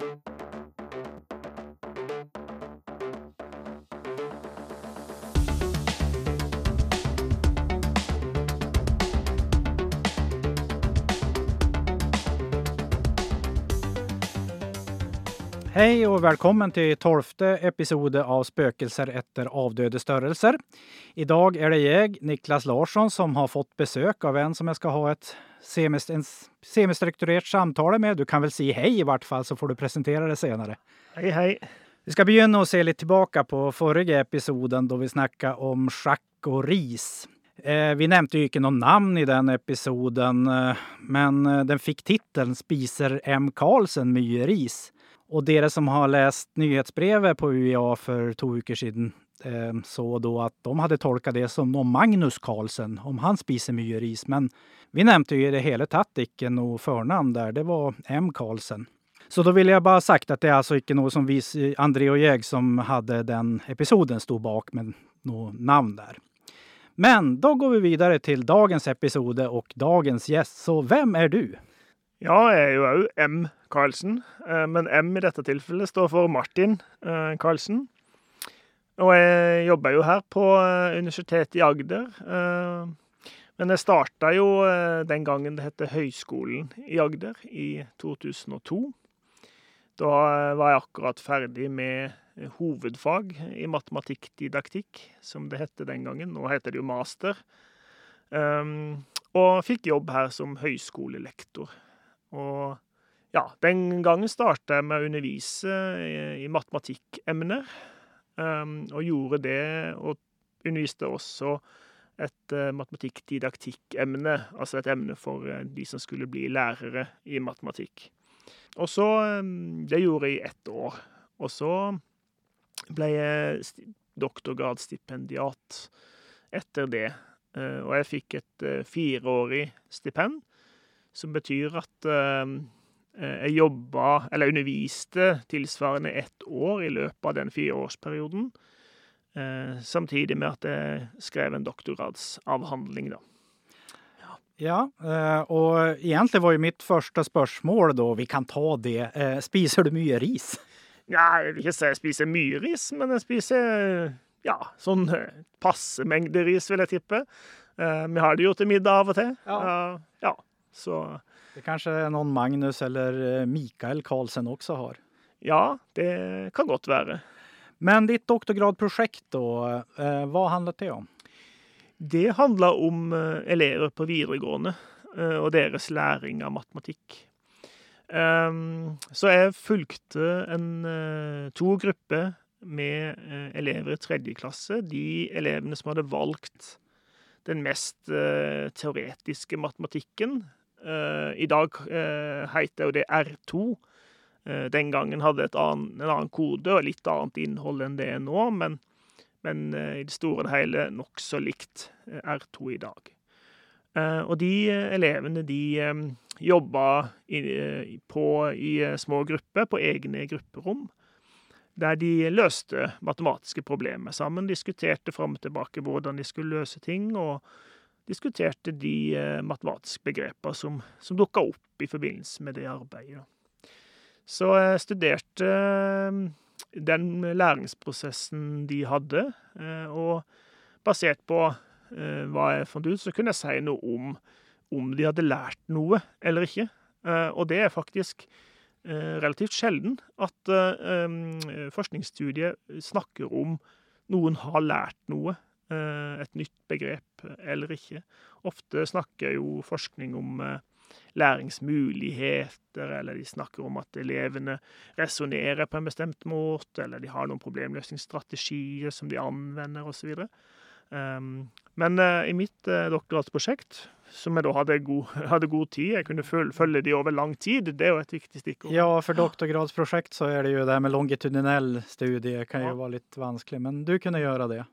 Hei og velkommen til tolvte episode av Spøkelser etter avdøde størrelser. I dag er det jeg, Niklas Larsson, som har fått besøk av en som jeg skal ha et en semistrukturert samtale med. Du kan vel si hei, i hvert fall, så får du presentere det senere. Hei, hei. Vi skal begynne å se litt tilbake på forrige episoden, da vi snakket om sjakk og ris. Eh, vi nevnte jo ikke noe navn i den episoden, eh, men eh, den fikk tittelen 'Spiser M. Karlsen mye ris'. Og dere som har lest nyhetsbrevet på UiA for to uker siden, så da at de hadde tolka det som om Magnus Carlsen, om han spiser mye ris. Men vi nevnte jo i det hele tatt ikke noe fornavn der, det var M. Carlsen. Så da ville jeg bare sagt at det er altså ikke noe som vi, André og jeg, som hadde den episoden, sto bak med noe navn der. Men da går vi videre til dagens episode og dagens gjest, så hvem er du? Ja, jeg er jo òg M. Karlsen, eh, men M i dette tilfellet står for Martin eh, Karlsen. Og jeg jobber jo her på eh, Universitetet i Agder. Men jeg starta jo den gangen det het Høgskolen i Agder, i 2002. Da var jeg akkurat ferdig med hovedfag i matematikkdidaktikk, som det het den gangen. Nå heter det jo master. Og fikk jobb her som høyskolelektor. Og ja, den gangen starta jeg med å undervise i matematikkemner. Um, og gjorde det, og underviste også et uh, matematikkdidaktikkemne. Altså et emne for uh, de som skulle bli lærere i matematikk. Og så um, Det gjorde jeg i ett år. Og så ble jeg doktorgradsstipendiat etter det. Uh, og jeg fikk et fireårig stipend som betyr at eh, jeg jobba, eller underviste, tilsvarende ett år i løpet av den fireårsperioden. Eh, samtidig med at jeg skrev en doktorgradsavhandling, da. Ja, eh, og egentlig var jo mitt første spørsmål da, vi kan ta det, spiser du mye ris? Ja, jeg vil ikke si jeg spiser mye ris, men jeg spiser ja, sånn passe mengde ris, vil jeg tippe. Vi har det jo til middag av og til. Ja. ja. Så Det kanskje er noen Magnus eller eh, Mikael Karlsen også har? Ja, det kan godt være. Men ditt doktorgradprosjekt, da, eh, hva handlet det om? Det handla om eh, elever på videregående og deres læring av matematikk. Ehm, så jeg fulgte en, to grupper med elever i tredje klasse. De elevene som hadde valgt den mest teoretiske matematikken, I dag uh, heter jo det R2. Uh, eh, den gangen hadde det en annen kode og litt annet innhold enn det er nå, men, men i det store og hele nokså likt R2 i dag. og de elevene, de jobba på, i små grupper, på egne grupperom, der de løste matematiske problemer sammen, diskuterte fram og tilbake hvordan de skulle løse ting, og diskuterte de eh, matematiske begreper som, som dukka opp i forbindelse med det arbeidet. Så jeg studerte eh, den læringsprosessen de hadde, eh, og basert på hva jeg fant ut, så kunne jeg si noe om om de hadde lært noe eller ikke. Og det er faktisk relativt sjelden at forskningsstudiet snakker om noen har lært noe et nytt begrep eller ikke. Ofte snakker jo forskning om eh, læringsmuligheter, eller de snakker om at elevene resonnerer på en bestemt måte, eller de har noen problemløsningsstrategier som de anvender, osv. Um, men uh, i mitt uh, doktorgradsprosjekt, som jeg da hadde god, hadde god tid, jeg kunne følge, de over lang tid, det er jo et viktig stikkord. Ja, for doktorgradsprosjekt så er det jo det med longitudinell studie kan jo være litt vanskelig, men du kunne gjøre det?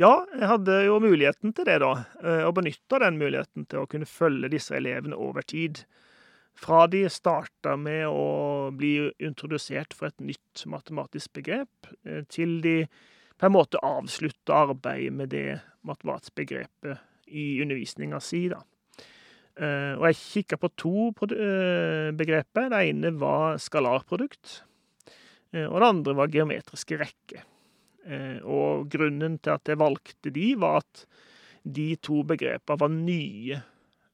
Ja, jeg hadde jo muligheten til det, da. Eh, og benytta den muligheten til å kunne følge disse elevene over tid. Fra de starta med å bli introdusert for et nytt matematisk begrep, eh, til de på en måte avslutta arbeidet med det matematiske begrepet i undervisninga si, da. Eh, og jeg kikka på to begreper. Det ene var skalarprodukt. og det andre var geometriske rekker. Og grunnen til at jeg valgte de, var at de to begrepene var nye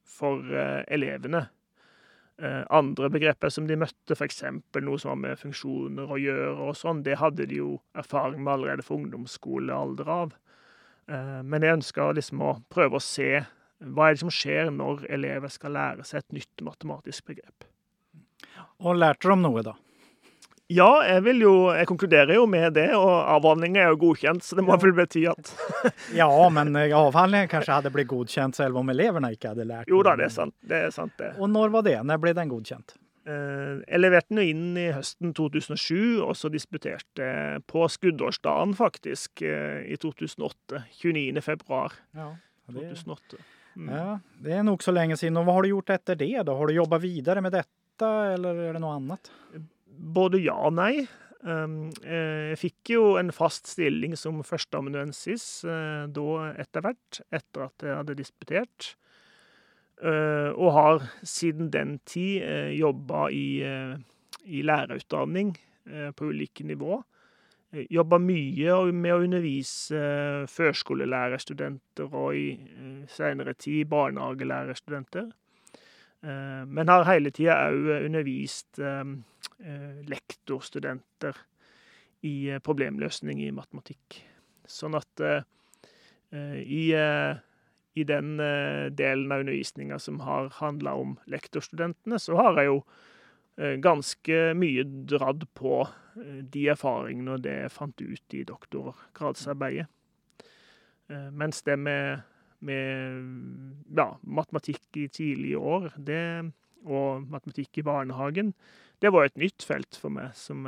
for elevene. Andre begreper som de møtte, f.eks. noe som har med funksjoner å gjøre, og sånn, det hadde de jo erfaring med allerede fra ungdomsskolealder av. Men jeg ønska liksom å prøve å se hva er det som skjer når elever skal lære seg et nytt matematisk begrep. Og lærte de noe, da? Ja, jeg vil jo Jeg konkluderer jo med det, og avhandlinga er jo godkjent, så det må vel bety at Ja, men eh, avhandlingen kanskje hadde blitt godkjent selv om elevene ikke hadde lært Jo da, det er sant. Det er sant, det. Og når var det? Når ble den godkjent? Eh, jeg leverte den inn i høsten 2007, og så disputerte på skuddårsdagen, faktisk, eh, i 2008. 29. februar ja, det... 2008. Mm. Ja, det er nok så lenge siden. Og hva har du gjort etter det? da? Har du jobba videre med dette, eller er det noe annet? Både ja og nei. Um, jeg fikk jo en fast stilling som førsteamanuensis uh, da etter hvert, etter at jeg hadde disputert. Uh, og har siden den tid jobba i, i lærerutdanning på ulike nivå. Jobba mye med å undervise førskolelærerstudenter og i seinere tid barnehagelærerstudenter. Men har hele tida òg undervist lektorstudenter i problemløsning i matematikk. Sånn at i, i den delen av undervisninga som har handla om lektorstudentene, så har jeg jo ganske mye dratt på de erfaringene og det jeg fant ut i doktorgradsarbeidet. Mens det med, med ja, matematikk i tidlige år det, og matematikk i barnehagen, det var et nytt felt for meg som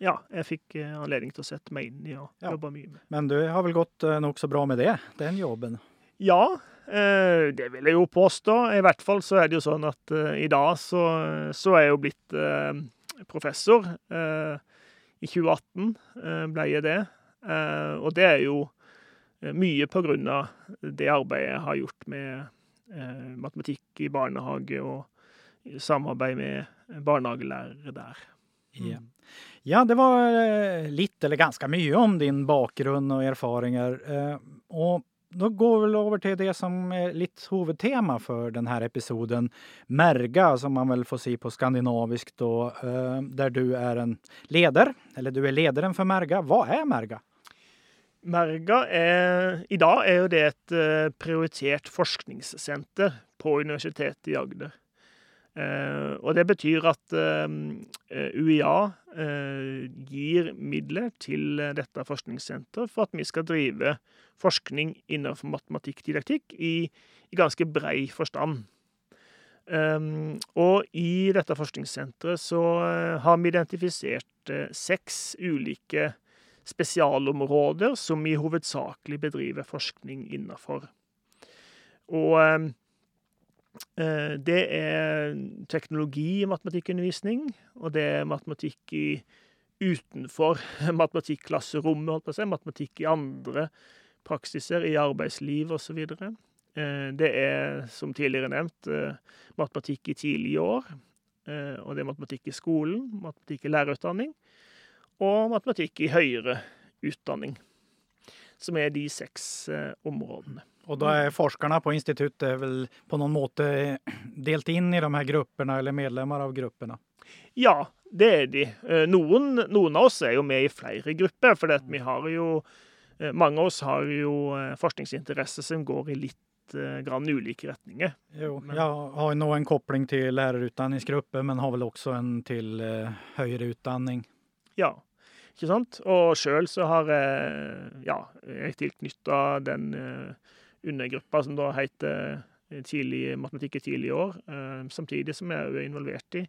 ja, jeg fikk anledning til å sette meg inn i og ja. jobbe mye med. Men du har vel gått nokså bra med det, den jobben? Ja, det vil jeg jo påstå. I hvert fall så er det jo sånn at i dag så, så er jeg jo blitt professor. I 2018 ble jeg det. Og det er jo mye på grunn av det arbeidet jeg har gjort med matematikk i barnehage og samarbeid med barnehagelærere der. Mm. Ja. ja. det var litt eller ganske mye om din bakgrunn og erfaringer. Og da går vi over til det som er litt hovedtema for denne episoden. Merga, som man vel får si på skandinavisk, da, der du er en leder. Eller du er lederen for Merga. Hva er Merga? Merga er I dag er jo det et prioritert forskningssenter på Universitetet i Agder. Eh, og det betyr at eh, UiA eh, gir midler til dette forskningssenteret for at vi skal drive forskning innenfor matematikkdidaktikk i, i ganske brei forstand. Um, og i dette forskningssenteret så har vi identifisert seks ulike spesialområder som vi hovedsakelig bedriver forskning innenfor. Og det er teknologi i matematikkundervisning, og det er matematikk i utenfor matematikklasserommet, holdt på å si, matematikk i andre praksiser, i arbeidsliv osv. Det er, som tidligere nevnt, matematikk i tidlige år. Og det er matematikk i skolen, matematikk i lærerutdanning, og matematikk i høyere utdanning. Som er de seks områdene. Og da er forskerne på instituttet vel på noen måte delt inn i de her gruppene, eller medlemmer av gruppene? Ja, det er de. Noen, noen av oss er jo med i flere grupper, for vi har jo Mange av oss har jo forskningsinteresser som går i litt grann ulike retninger. Jo, jeg har nå en kobling til lærerutdanningsgruppe, men har vel også en til høyere utdanning. Ja, ikke sant? Og sjøl så har jeg ja, jeg tilknytta den undergruppa som da heter tidlig, matematikk i tidlige år, samtidig som jeg er involvert i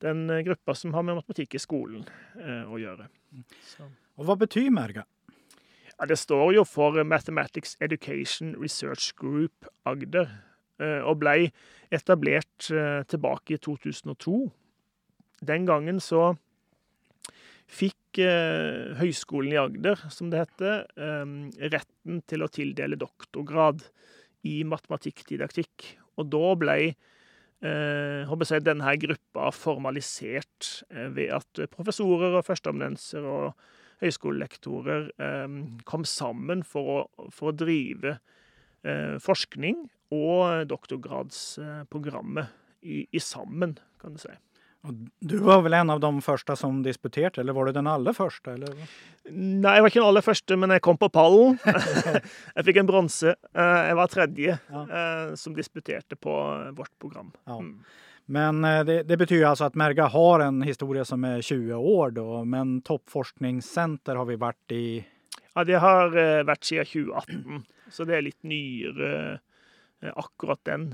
den gruppa som har med matematikk i skolen å gjøre. Så. Og hva betyr merga? Ja, det står jo for Mathematics Education Research Group Agder, og ble etablert tilbake i 2002. Den gangen så fikk eh, Høgskolen i Agder, som det heter, eh, retten til å tildele doktorgrad i matematikkdidaktikk. Og da ble eh, jeg, denne gruppa formalisert eh, ved at professorer og førsteamanuenser og høyskolelektorer eh, kom sammen for å, for å drive eh, forskning og doktorgradsprogrammet i, i sammen, kan du si. Du var vel en av de første som disputerte, eller var du den aller første? Eller? Nei, jeg var ikke den aller første, men jeg kom på pallen. jeg fikk en bronse. Eh, jeg var tredje ja. Eh, som disputerte på vårt program. Ja. Mm. Men eh, det, det, betyr altså at Merga har en historie som er 20 år, da, men toppforskningssenter har vi vært i Ja, det har vært siden 2018, så det er litt nyere, akkurat den.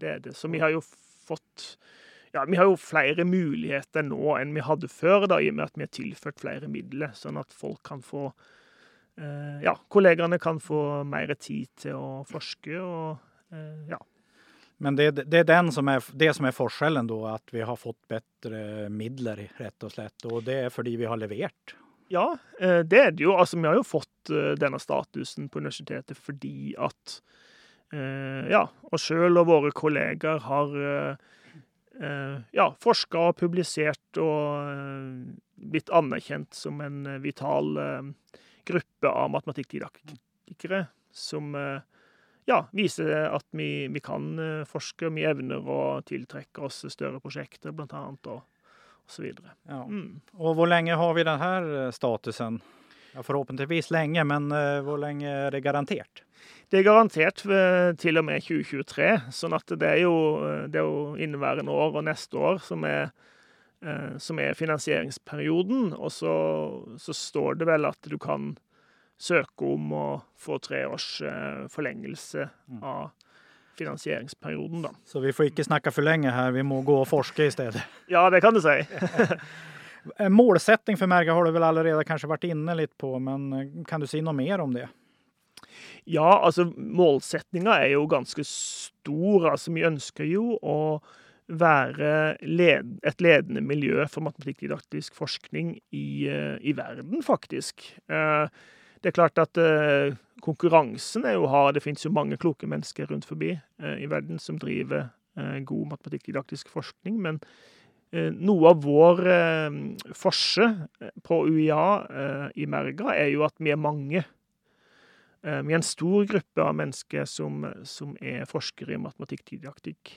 Det er det. Så vi har jo fått ja, vi har jo flere muligheter nå enn vi hadde før, da, i og med at vi har tilført flere midler, sånn at folk kan få eh, Ja, kollegaene kan få mer tid til å forske og eh, ja. Men det, det er som er, det som er forskjellen, da, at vi har fått bedre midler, rett og slett. Og det er fordi vi har levert? Ja, eh, det er det jo. Altså, vi har jo fått eh, denne statusen på universitetet fordi at eh, ja, oss sjøl og våre kollegaer har Eh, ja, forska og publisert og eh, blitt anerkjent som en eh, vital gruppe av matematikkdidaktikere som ja, viser at vi, vi, kan forske, vi evner å tiltrekke oss større prosjekter, blant annet, og, og så videre. Ja. Mm. Og hvor lenge har vi denne statusen? Ja, forhåpentligvis lenge, men hvor lenge er det garantert? Det er garantert til og med 2023, sånn at det er jo, det er jo inneværende år og neste år som er, eh, som er finansieringsperioden. Og så, så, står det vel at du kan søke om å få tre års eh, forlengelse mm. av finansieringsperioden, da. Så vi får ikke snakke for lenge her, vi må gå og forske i stedet? Ja, det kan du si. Målsetting for Merga har du vel allerede kanskje vært inne litt på, men kan du si noe mer om det? Ja, altså målsettinga er jo ganske stor. Altså vi ønsker jo å være led, et ledende miljø for matematikkdidaktisk forskning i, eh, i, verden, faktisk. Eh, det er klart at eh, konkurransen er jo hard. Det finnes jo mange kloke mennesker rundt forbi i verden som driver god matematikkdidaktisk forskning. men noe av vår forse på UiA i Merga er jo at vi er mange vi er en stor gruppe av mennesker som, som er forskere i matematikkdidaktikk.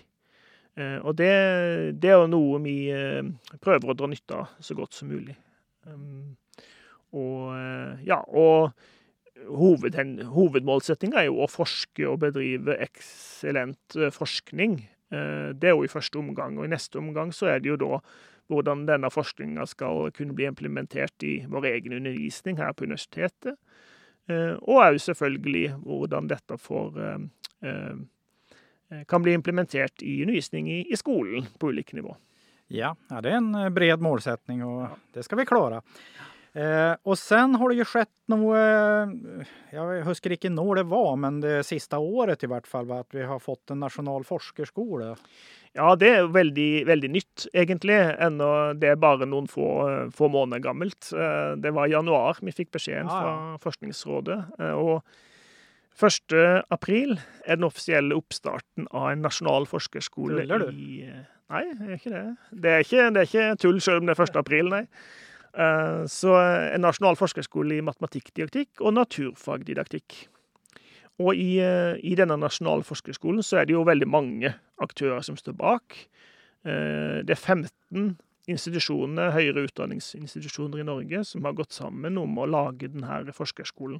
Eh, og det, det, er noe vi eh, prøver å dra nytte av så godt som mulig. Og ja, og hoved, hovedmålsettinga er jo å forske og bedrive eksellent forskning. Det er jo i første omgang, og i neste omgang så er det jo da hvordan denne forskninga skal kunne bli implementert i vår egen undervisning her på universitetet. Eh, og òg selvfølgelig hvordan dette får eh, eh, kan bli implementert i undervisning i, skolen på ulike nivå. Ja, det er en bred målsetning, og det skal vi klare. Og sen har det jo skjedd noe Jeg husker ikke når det var, men det siste året i hvert fall, at vi har fått en nasjonal forskerskole. Ja, det er veldig, veldig nytt, egentlig. Ennå det er bare noen få, få, måneder gammelt. Eh, det var i januar vi fikk beskjeden fra Forskningsrådet. Eh, og 1. april er den offisielle oppstarten av en nasjonal forskerskole Tuller du? i eh, Nei, det er ikke det. Det er ikke, det er ikke tull selv om det er 1.4, nei. Så en nasjonal forskerskole i matematikkdidaktikk og naturfagdidaktikk. Og i, eh, i, denne nasjonale forskerskolen så er det jo veldig mange aktører som står bak. Eh, det er 15 institusjoner, høyere utdanningsinstitusjoner i Norge som har gått sammen om å lage denne forskerskolen.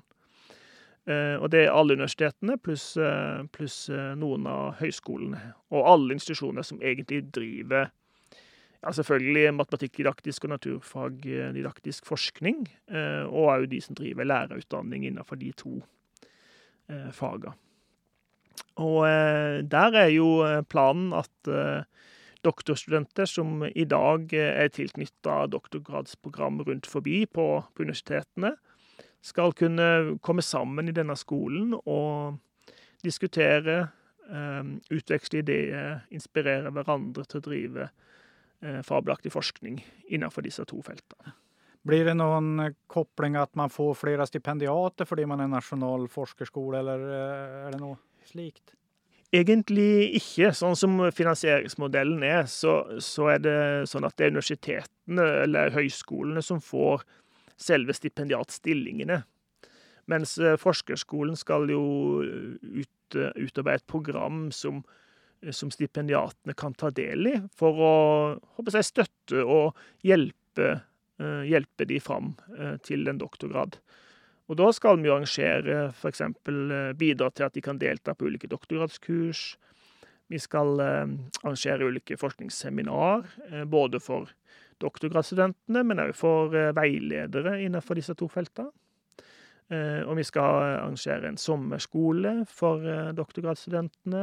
Eh, og det er alle universitetene pluss pluss noen av høyskolene. Og alle institusjoner som egentlig driver ja, selvfølgelig matematikkdidaktisk og naturfagdidaktisk forskning. Og òg de som driver lærerutdanning innenfor de to faga. Og eh, der er jo eh, planen at eh, doktorstudenter som i dag eh, er tilknytta doktorgradsprogram rundt forbi på, på, universitetene, skal kunne komme sammen i denne skolen og diskutere, eh, utveksle ideer, inspirere hverandre til å drive fabelaktig forskning innenfor disse to feltene. Blir det noen eh, koppling at man får flere stipendiater fordi man er nasjonal forskerskole, eller eh, er det noe slikt? Egentlig ikke. Sånn som finansieringsmodellen er, så, så, er det sånn at det er universitetene eller høyskolene som får selve stipendiatstillingene. Mens eh, forskerskolen skal jo ut, utarbeide et program som, som, stipendiatene kan ta del i, for å håper jeg, støtte og hjelpe, eh, hjelpe de fram eh, til en doktorgrad. Og da skal vi arrangere f.eks. Eh, bidra til at de kan delta på ulike doktorgradskurs. Vi skal eh, arrangere ulike forskningsseminar, eh, både for doktorgradsstudentene, men òg for veiledere innenfor disse to feltene. Og vi skal arrangere en sommerskole for doktorgradsstudentene.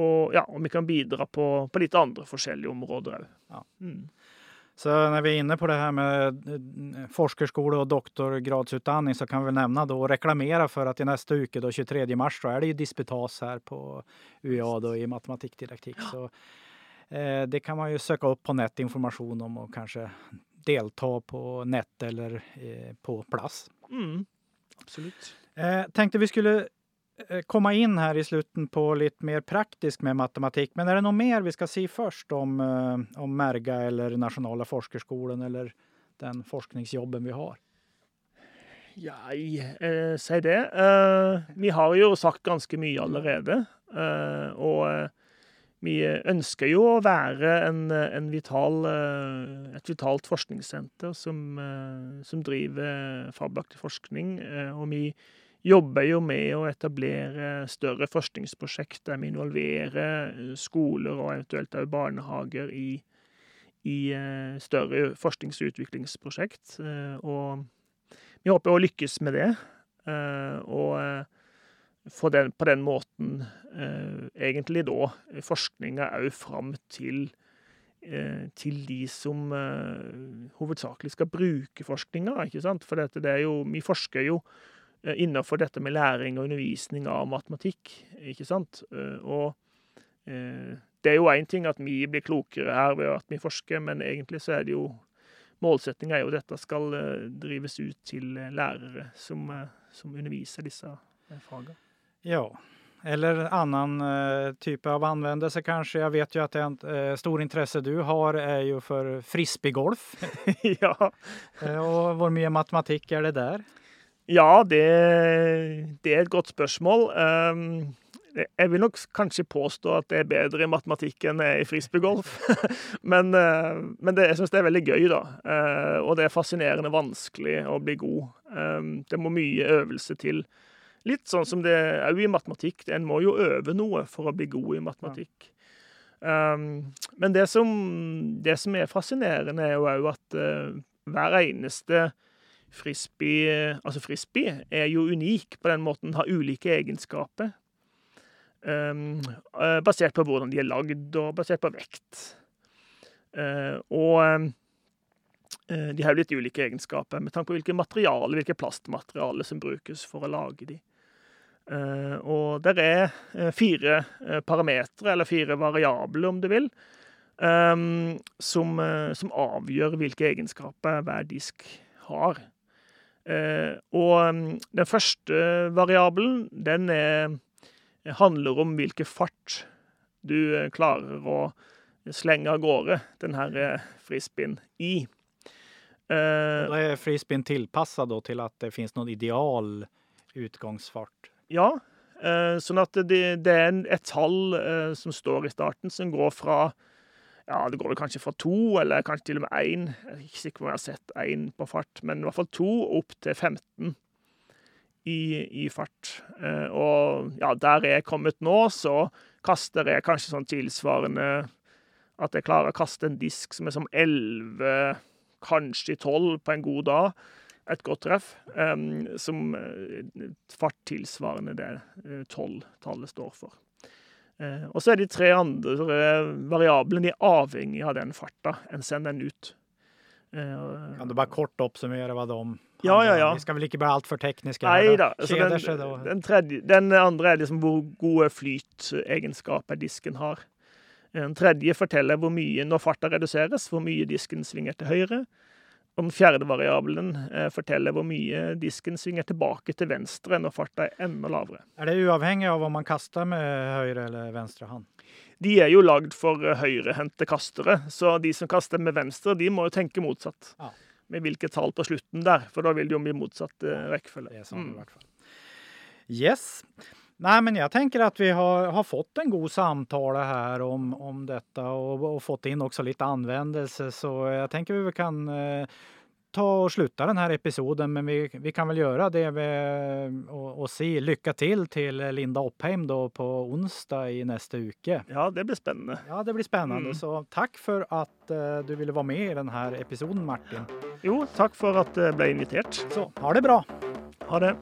Og, ja, og vi kan bidra på, på litt andre forskjellige områder òg. Ja. Mm. Så når vi er inne på det her med forskerskole og doktorgradsutdanning så kan vi nevne da, og reklamere for at i neste uke, da 23 mars, så er det jo disputas her på UiA da, i matematikkdidaktikk. Så eh, det kan man jo søke opp på nett informasjon om og kanskje delta på nett eller eh, på plass. Mm, absolutt. Eh, tenkte vi skulle Eh, komma inn her i slutten på litt mer praktisk med matematikk. Men er det noe mer vi skal si først om, eh, om Merga eller Nasjonale forskerskolen eller den forskningsjobben vi har? Ja, eh, si det. Eh, vi har jo sagt ganske mye allerede. Eh, og eh, vi ønsker jo å være en, en vital, et vitalt forskningssenter som, som driver fabelaktig forskning. og vi jobber jo med å etablere større forskningsprosjekt der vi involverer eh, skoler og eventuelt også barnehager i, i eh, større forsknings- og utviklingsprosjekt. Eh, og vi håper å lykkes med det. Og den, på den måten egentlig da forskninga òg fram til til de som hovedsakelig skal bruke forskninga, ikke sant. For dette, det jo Vi forsker jo Eh, innenfor dette med læring og undervisning av matematikk. ikke sant? Eh, og eh, det er jo én ting at vi blir klokere her ved at vi forsker, men egentlig så er det jo Målsettinga er jo at dette skal drives ut til lærere som, som underviser disse fagene. Ja. Eller annen uh, type av anvendelse, kanskje. Jeg vet jo at en uh, stor interesse du har, er jo for frisbeegolf. ja. uh, og hvor mye matematikk er det der? Ja, det, det, er et godt spørsmål. Um, jeg vil nok kanskje påstå at det er bedre i matematikk enn i frisbeegolf. men, uh, men det, jeg syns det er veldig gøy, da. Uh, og det er fascinerende vanskelig å bli god. Um, det må mye øvelse til. Litt sånn som det òg i matematikk. En må jo øve noe for å bli god i matematikk. Um, men det som, det som, er fascinerende, er jo òg at uh, hver eneste Frisbee, altså frisbee er jo unik på den måten, har ulike egenskaper. Um, basert på hvordan de er lagd, og basert på vekt. Uh, og uh, de har jo litt ulike egenskaper med tanke på hvilke materiale, hvilke plastmateriale som brukes for å lage de. Uh, og der er fire parametere, eller fire variabler, om du vil, um, som, som avgjør hvilke egenskaper hver disk har. Eh, og mm, den første variabelen, den er, handler om hvilken fart du eh, klarer å slenge av gårde denne frispinn i. Da er frispinn tilpassa til at det finnes noen ideal utgangsfart? Ja, sånn at det, det er et tall som står i starten, som går fra ja, det går vel kanskje fra to, eller kanskje til og med én. Jeg er ikke sikker på om jeg har sett én på fart, men i hvert fall to opp til 15 i, i fart. Eh, og ja, der jeg er kommet nå, så kaster jeg kanskje sånn tilsvarende at jeg klarer å kaste en disk som er som 11, kanskje 12 på en god dag. Et godt treff. Um, som uh, fart tilsvarende det 12-tallet eh, står for. Eh, og så er de tre andre variablene de er avhengig av den farta en sender den ut. Eh, kan du bare kort oppsummere hva de ja, ja, ja. Vi skal vel ikke bli altfor tekniske? Nei da. Altså den, den, tredje, den, andre er liksom hvor gode flytegenskaper disken har. Den tredje forteller hvor mye, når farta reduseres, hvor mye disken svinger til høyre. Og den fjerde variabelen eh, forteller hvor mye disken svinger tilbake til venstre når farta er enda lavere. Er det uavhengig av om man kaster med høyre eller venstre hånd? De er jo lagd for eh, høyrehendte kastere, så de som kaster med venstre, de må jo tenke motsatt. Ja. Med hvilket tall på slutten der, for da vil det jo bli motsatt eh, rekkefølge. Det er sånn i Mm. hvert fall. Yes. Nei, men jeg tenker at vi har, har fått en god samtale her om, om dette, og, og fått inn også litt anvendelse, så jeg tenker vi kan eh, ta og slutte denne episoden, men vi, vi kan vel gjøre det vi, å, å si lykke til til Linda Oppheim da på onsdag i neste uke. Ja, det blir spennende. Ja, det blir spennende, Mm. så takk for at eh, du ville være med i denne episoden, Martin. Jo, takk for at jeg ble invitert. Så ha det bra! Ha det.